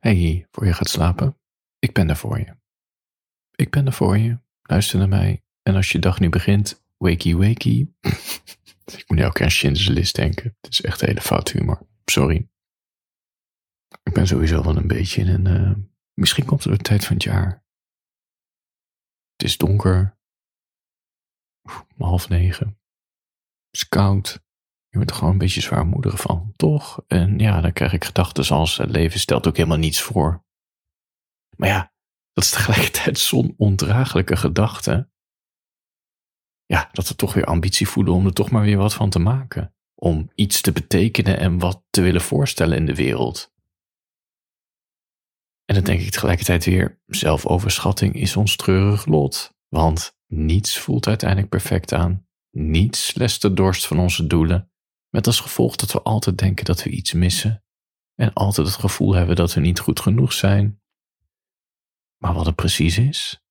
Hey, voor je gaat slapen. Ik ben er voor je. Ik ben er voor je. Luister naar mij. En als je dag nu begint, wakey wakey. ik moet elke keer aan Schindler's List denken. Het is echt hele fout humor. Sorry. Ik ben sowieso wel een beetje in een... Uh, misschien komt het de tijd van het jaar. Het is donker. half negen. Het is koud. Je wordt er gewoon een beetje zwaarmoedig van, toch? En ja, dan krijg ik gedachten als het leven stelt ook helemaal niets voor. Maar ja, dat is tegelijkertijd zo'n ondraaglijke gedachte. Ja, dat we toch weer ambitie voelen om er toch maar weer wat van te maken. Om iets te betekenen en wat te willen voorstellen in de wereld. En dan denk ik tegelijkertijd weer, zelfoverschatting is ons treurig lot. Want niets voelt uiteindelijk perfect aan. Niets lest de dorst van onze doelen. Met als gevolg dat we altijd denken dat we iets missen en altijd het gevoel hebben dat we niet goed genoeg zijn. Maar wat het precies is?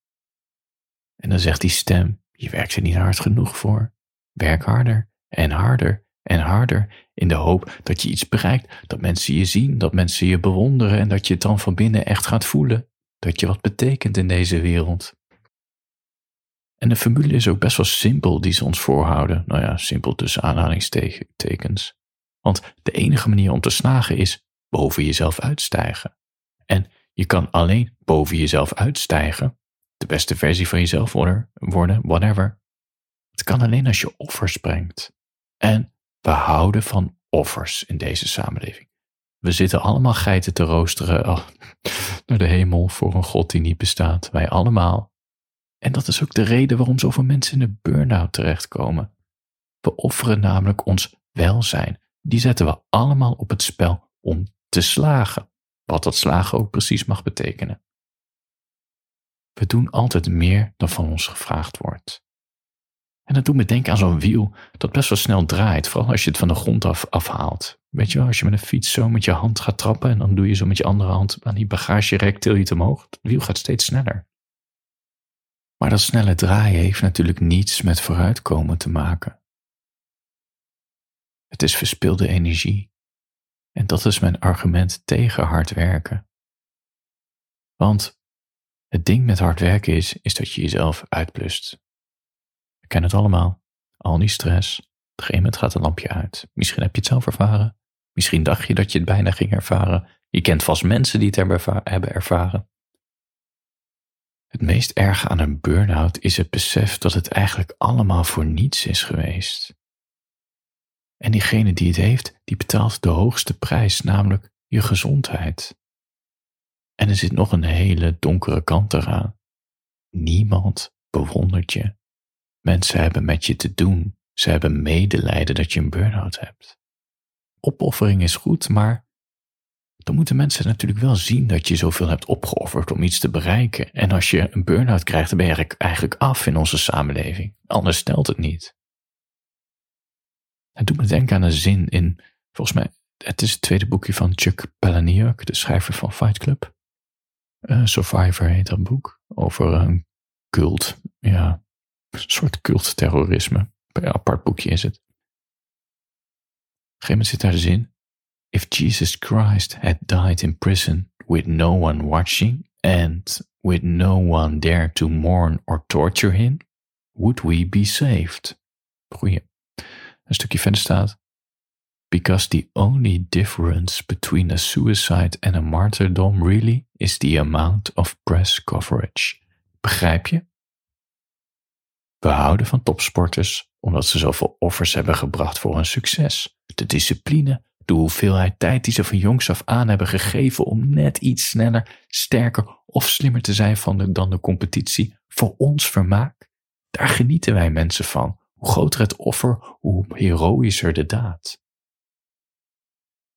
En dan zegt die stem: Je werkt er niet hard genoeg voor. Werk harder en harder en harder in de hoop dat je iets bereikt, dat mensen je zien, dat mensen je bewonderen en dat je het dan van binnen echt gaat voelen. Dat je wat betekent in deze wereld. En de formule is ook best wel simpel die ze ons voorhouden. Nou ja, simpel tussen aanhalingstekens. Want de enige manier om te slagen is boven jezelf uitstijgen. En je kan alleen boven jezelf uitstijgen, de beste versie van jezelf worden, whatever. Het kan alleen als je offers brengt. En we houden van offers in deze samenleving. We zitten allemaal geiten te roosteren oh, naar de hemel voor een God die niet bestaat. Wij allemaal. En dat is ook de reden waarom zoveel mensen in de burn-out terechtkomen. We offeren namelijk ons welzijn. Die zetten we allemaal op het spel om te slagen. Wat dat slagen ook precies mag betekenen. We doen altijd meer dan van ons gevraagd wordt. En dat doet me denken aan zo'n wiel dat best wel snel draait, vooral als je het van de grond af afhaalt. Weet je wel, als je met een fiets zo met je hand gaat trappen en dan doe je zo met je andere hand aan die bagagerek, til je het omhoog. Het wiel gaat steeds sneller. Maar dat snelle draaien heeft natuurlijk niets met vooruitkomen te maken. Het is verspilde energie. En dat is mijn argument tegen hard werken. Want het ding met hard werken is, is dat je jezelf uitblust. We kennen het allemaal. Al die stress. Op een gegeven moment gaat een lampje uit. Misschien heb je het zelf ervaren. Misschien dacht je dat je het bijna ging ervaren. Je kent vast mensen die het hebben ervaren. Het meest erge aan een burn-out is het besef dat het eigenlijk allemaal voor niets is geweest. En diegene die het heeft, die betaalt de hoogste prijs, namelijk je gezondheid. En er zit nog een hele donkere kant eraan. Niemand bewondert je. Mensen hebben met je te doen. Ze hebben medelijden dat je een burn-out hebt. Opoffering is goed, maar dan moeten mensen natuurlijk wel zien dat je zoveel hebt opgeofferd om iets te bereiken. En als je een burn-out krijgt, dan ben je eigenlijk af in onze samenleving. Anders stelt het niet. Het doet me denken aan een zin in, volgens mij, het is het tweede boekje van Chuck Palahniuk, de schrijver van Fight Club. Uh, Survivor heet dat boek, over een cult, ja, een soort cultterrorisme. Een apart boekje is het. Op een gegeven moment zit daar de zin, if Jesus Christ had died in prison with no one watching and with no one there to mourn or torture him, would we be saved? Goeie. Een stukje verder staat. Because the only difference between a suicide and a martyrdom really is the amount of press coverage. Begrijp je? We houden van topsporters omdat ze zoveel offers hebben gebracht voor hun succes. De discipline, de hoeveelheid tijd die ze van jongs af aan hebben gegeven om net iets sneller, sterker of slimmer te zijn van de, dan de competitie, voor ons vermaak, daar genieten wij mensen van. Hoe groter het offer, hoe heroïscher de daad.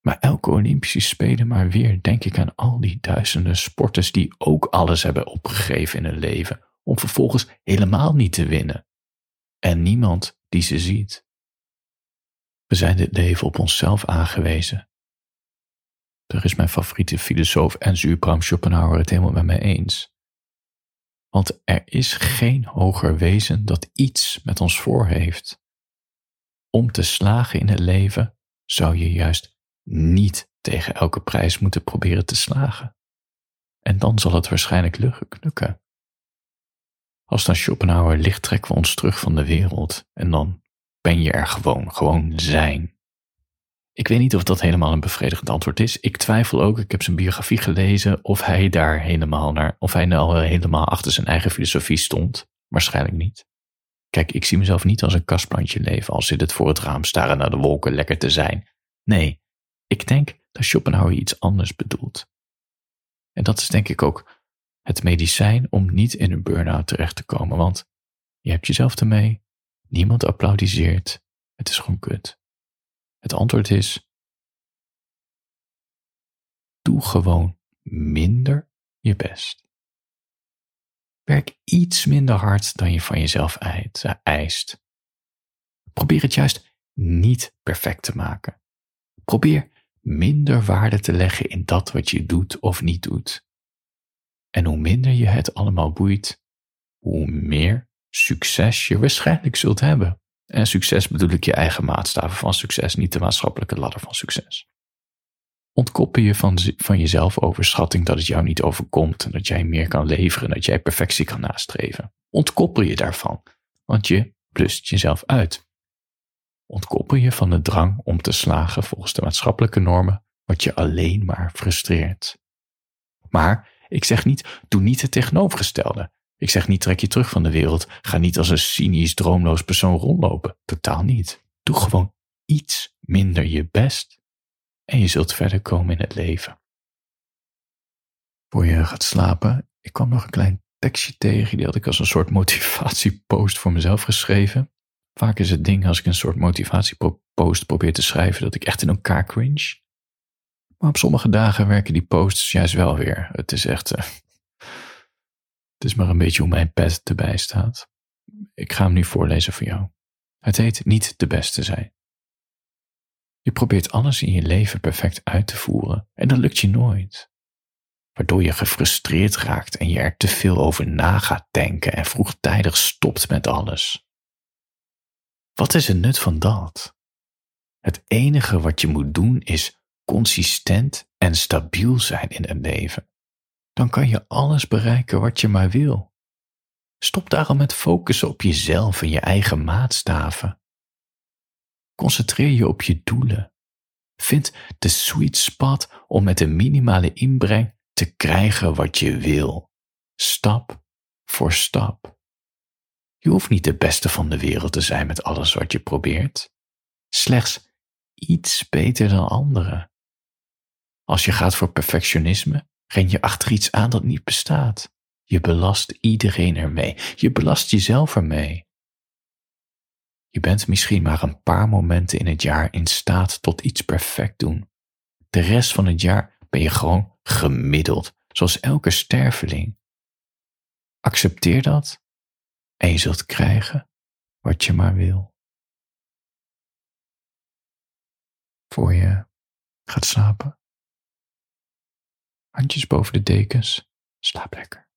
Maar elke Olympische Spelen maar weer denk ik aan al die duizenden sporters die ook alles hebben opgegeven in hun leven, om vervolgens helemaal niet te winnen. En niemand die ze ziet. We zijn dit leven op onszelf aangewezen. Daar is mijn favoriete filosoof en Bram Schopenhauer het helemaal met mij eens. Want er is geen hoger wezen dat iets met ons voor heeft. Om te slagen in het leven zou je juist niet tegen elke prijs moeten proberen te slagen. En dan zal het waarschijnlijk lukken. Als dan Schopenhauer ligt, trekken we ons terug van de wereld. En dan ben je er gewoon, gewoon zijn. Ik weet niet of dat helemaal een bevredigend antwoord is. Ik twijfel ook, ik heb zijn biografie gelezen, of hij daar helemaal naar, of hij nou helemaal achter zijn eigen filosofie stond. Waarschijnlijk niet. Kijk, ik zie mezelf niet als een kastplantje leven, als zit het voor het raam staren naar de wolken lekker te zijn. Nee, ik denk dat Schopenhauer iets anders bedoelt. En dat is denk ik ook het medicijn om niet in een burn-out terecht te komen, want je hebt jezelf ermee, niemand applaudisseert, het is gewoon kut. Het antwoord is: doe gewoon minder je best. Werk iets minder hard dan je van jezelf eist. Probeer het juist niet perfect te maken. Probeer minder waarde te leggen in dat wat je doet of niet doet. En hoe minder je het allemaal boeit, hoe meer succes je waarschijnlijk zult hebben. En succes bedoel ik je eigen maatstaven van succes, niet de maatschappelijke ladder van succes. Ontkoppel je van, van je zelfoverschatting dat het jou niet overkomt en dat jij meer kan leveren, dat jij perfectie kan nastreven. Ontkoppel je daarvan, want je plust jezelf uit. Ontkoppel je van de drang om te slagen volgens de maatschappelijke normen, wat je alleen maar frustreert. Maar ik zeg niet, doe niet het tegenovergestelde. Ik zeg niet trek je terug van de wereld, ga niet als een cynisch, droomloos persoon rondlopen. Totaal niet. Doe gewoon iets minder je best en je zult verder komen in het leven. Voor je gaat slapen, ik kwam nog een klein tekstje tegen, die had ik als een soort motivatiepost voor mezelf geschreven. Vaak is het ding als ik een soort motivatiepost probeer te schrijven dat ik echt in elkaar cringe. Maar op sommige dagen werken die posts juist wel weer. Het is echt. Uh, het is maar een beetje hoe mijn pet erbij staat. Ik ga hem nu voorlezen voor jou. Het heet Niet de beste zijn. Je probeert alles in je leven perfect uit te voeren en dat lukt je nooit. Waardoor je gefrustreerd raakt en je er te veel over na gaat denken en vroegtijdig stopt met alles. Wat is het nut van dat? Het enige wat je moet doen is consistent en stabiel zijn in het leven. Dan kan je alles bereiken wat je maar wil. Stop daarom met focussen op jezelf en je eigen maatstaven. Concentreer je op je doelen. Vind de sweet spot om met een minimale inbreng te krijgen wat je wil, stap voor stap. Je hoeft niet de beste van de wereld te zijn met alles wat je probeert. Slechts iets beter dan anderen. Als je gaat voor perfectionisme, ren je achter iets aan dat niet bestaat. Je belast iedereen ermee. Je belast jezelf ermee. Je bent misschien maar een paar momenten in het jaar in staat tot iets perfect doen. De rest van het jaar ben je gewoon gemiddeld, zoals elke sterveling. Accepteer dat en je zult krijgen wat je maar wil. Voor je gaat slapen. Handjes boven de dekens, slaap lekker.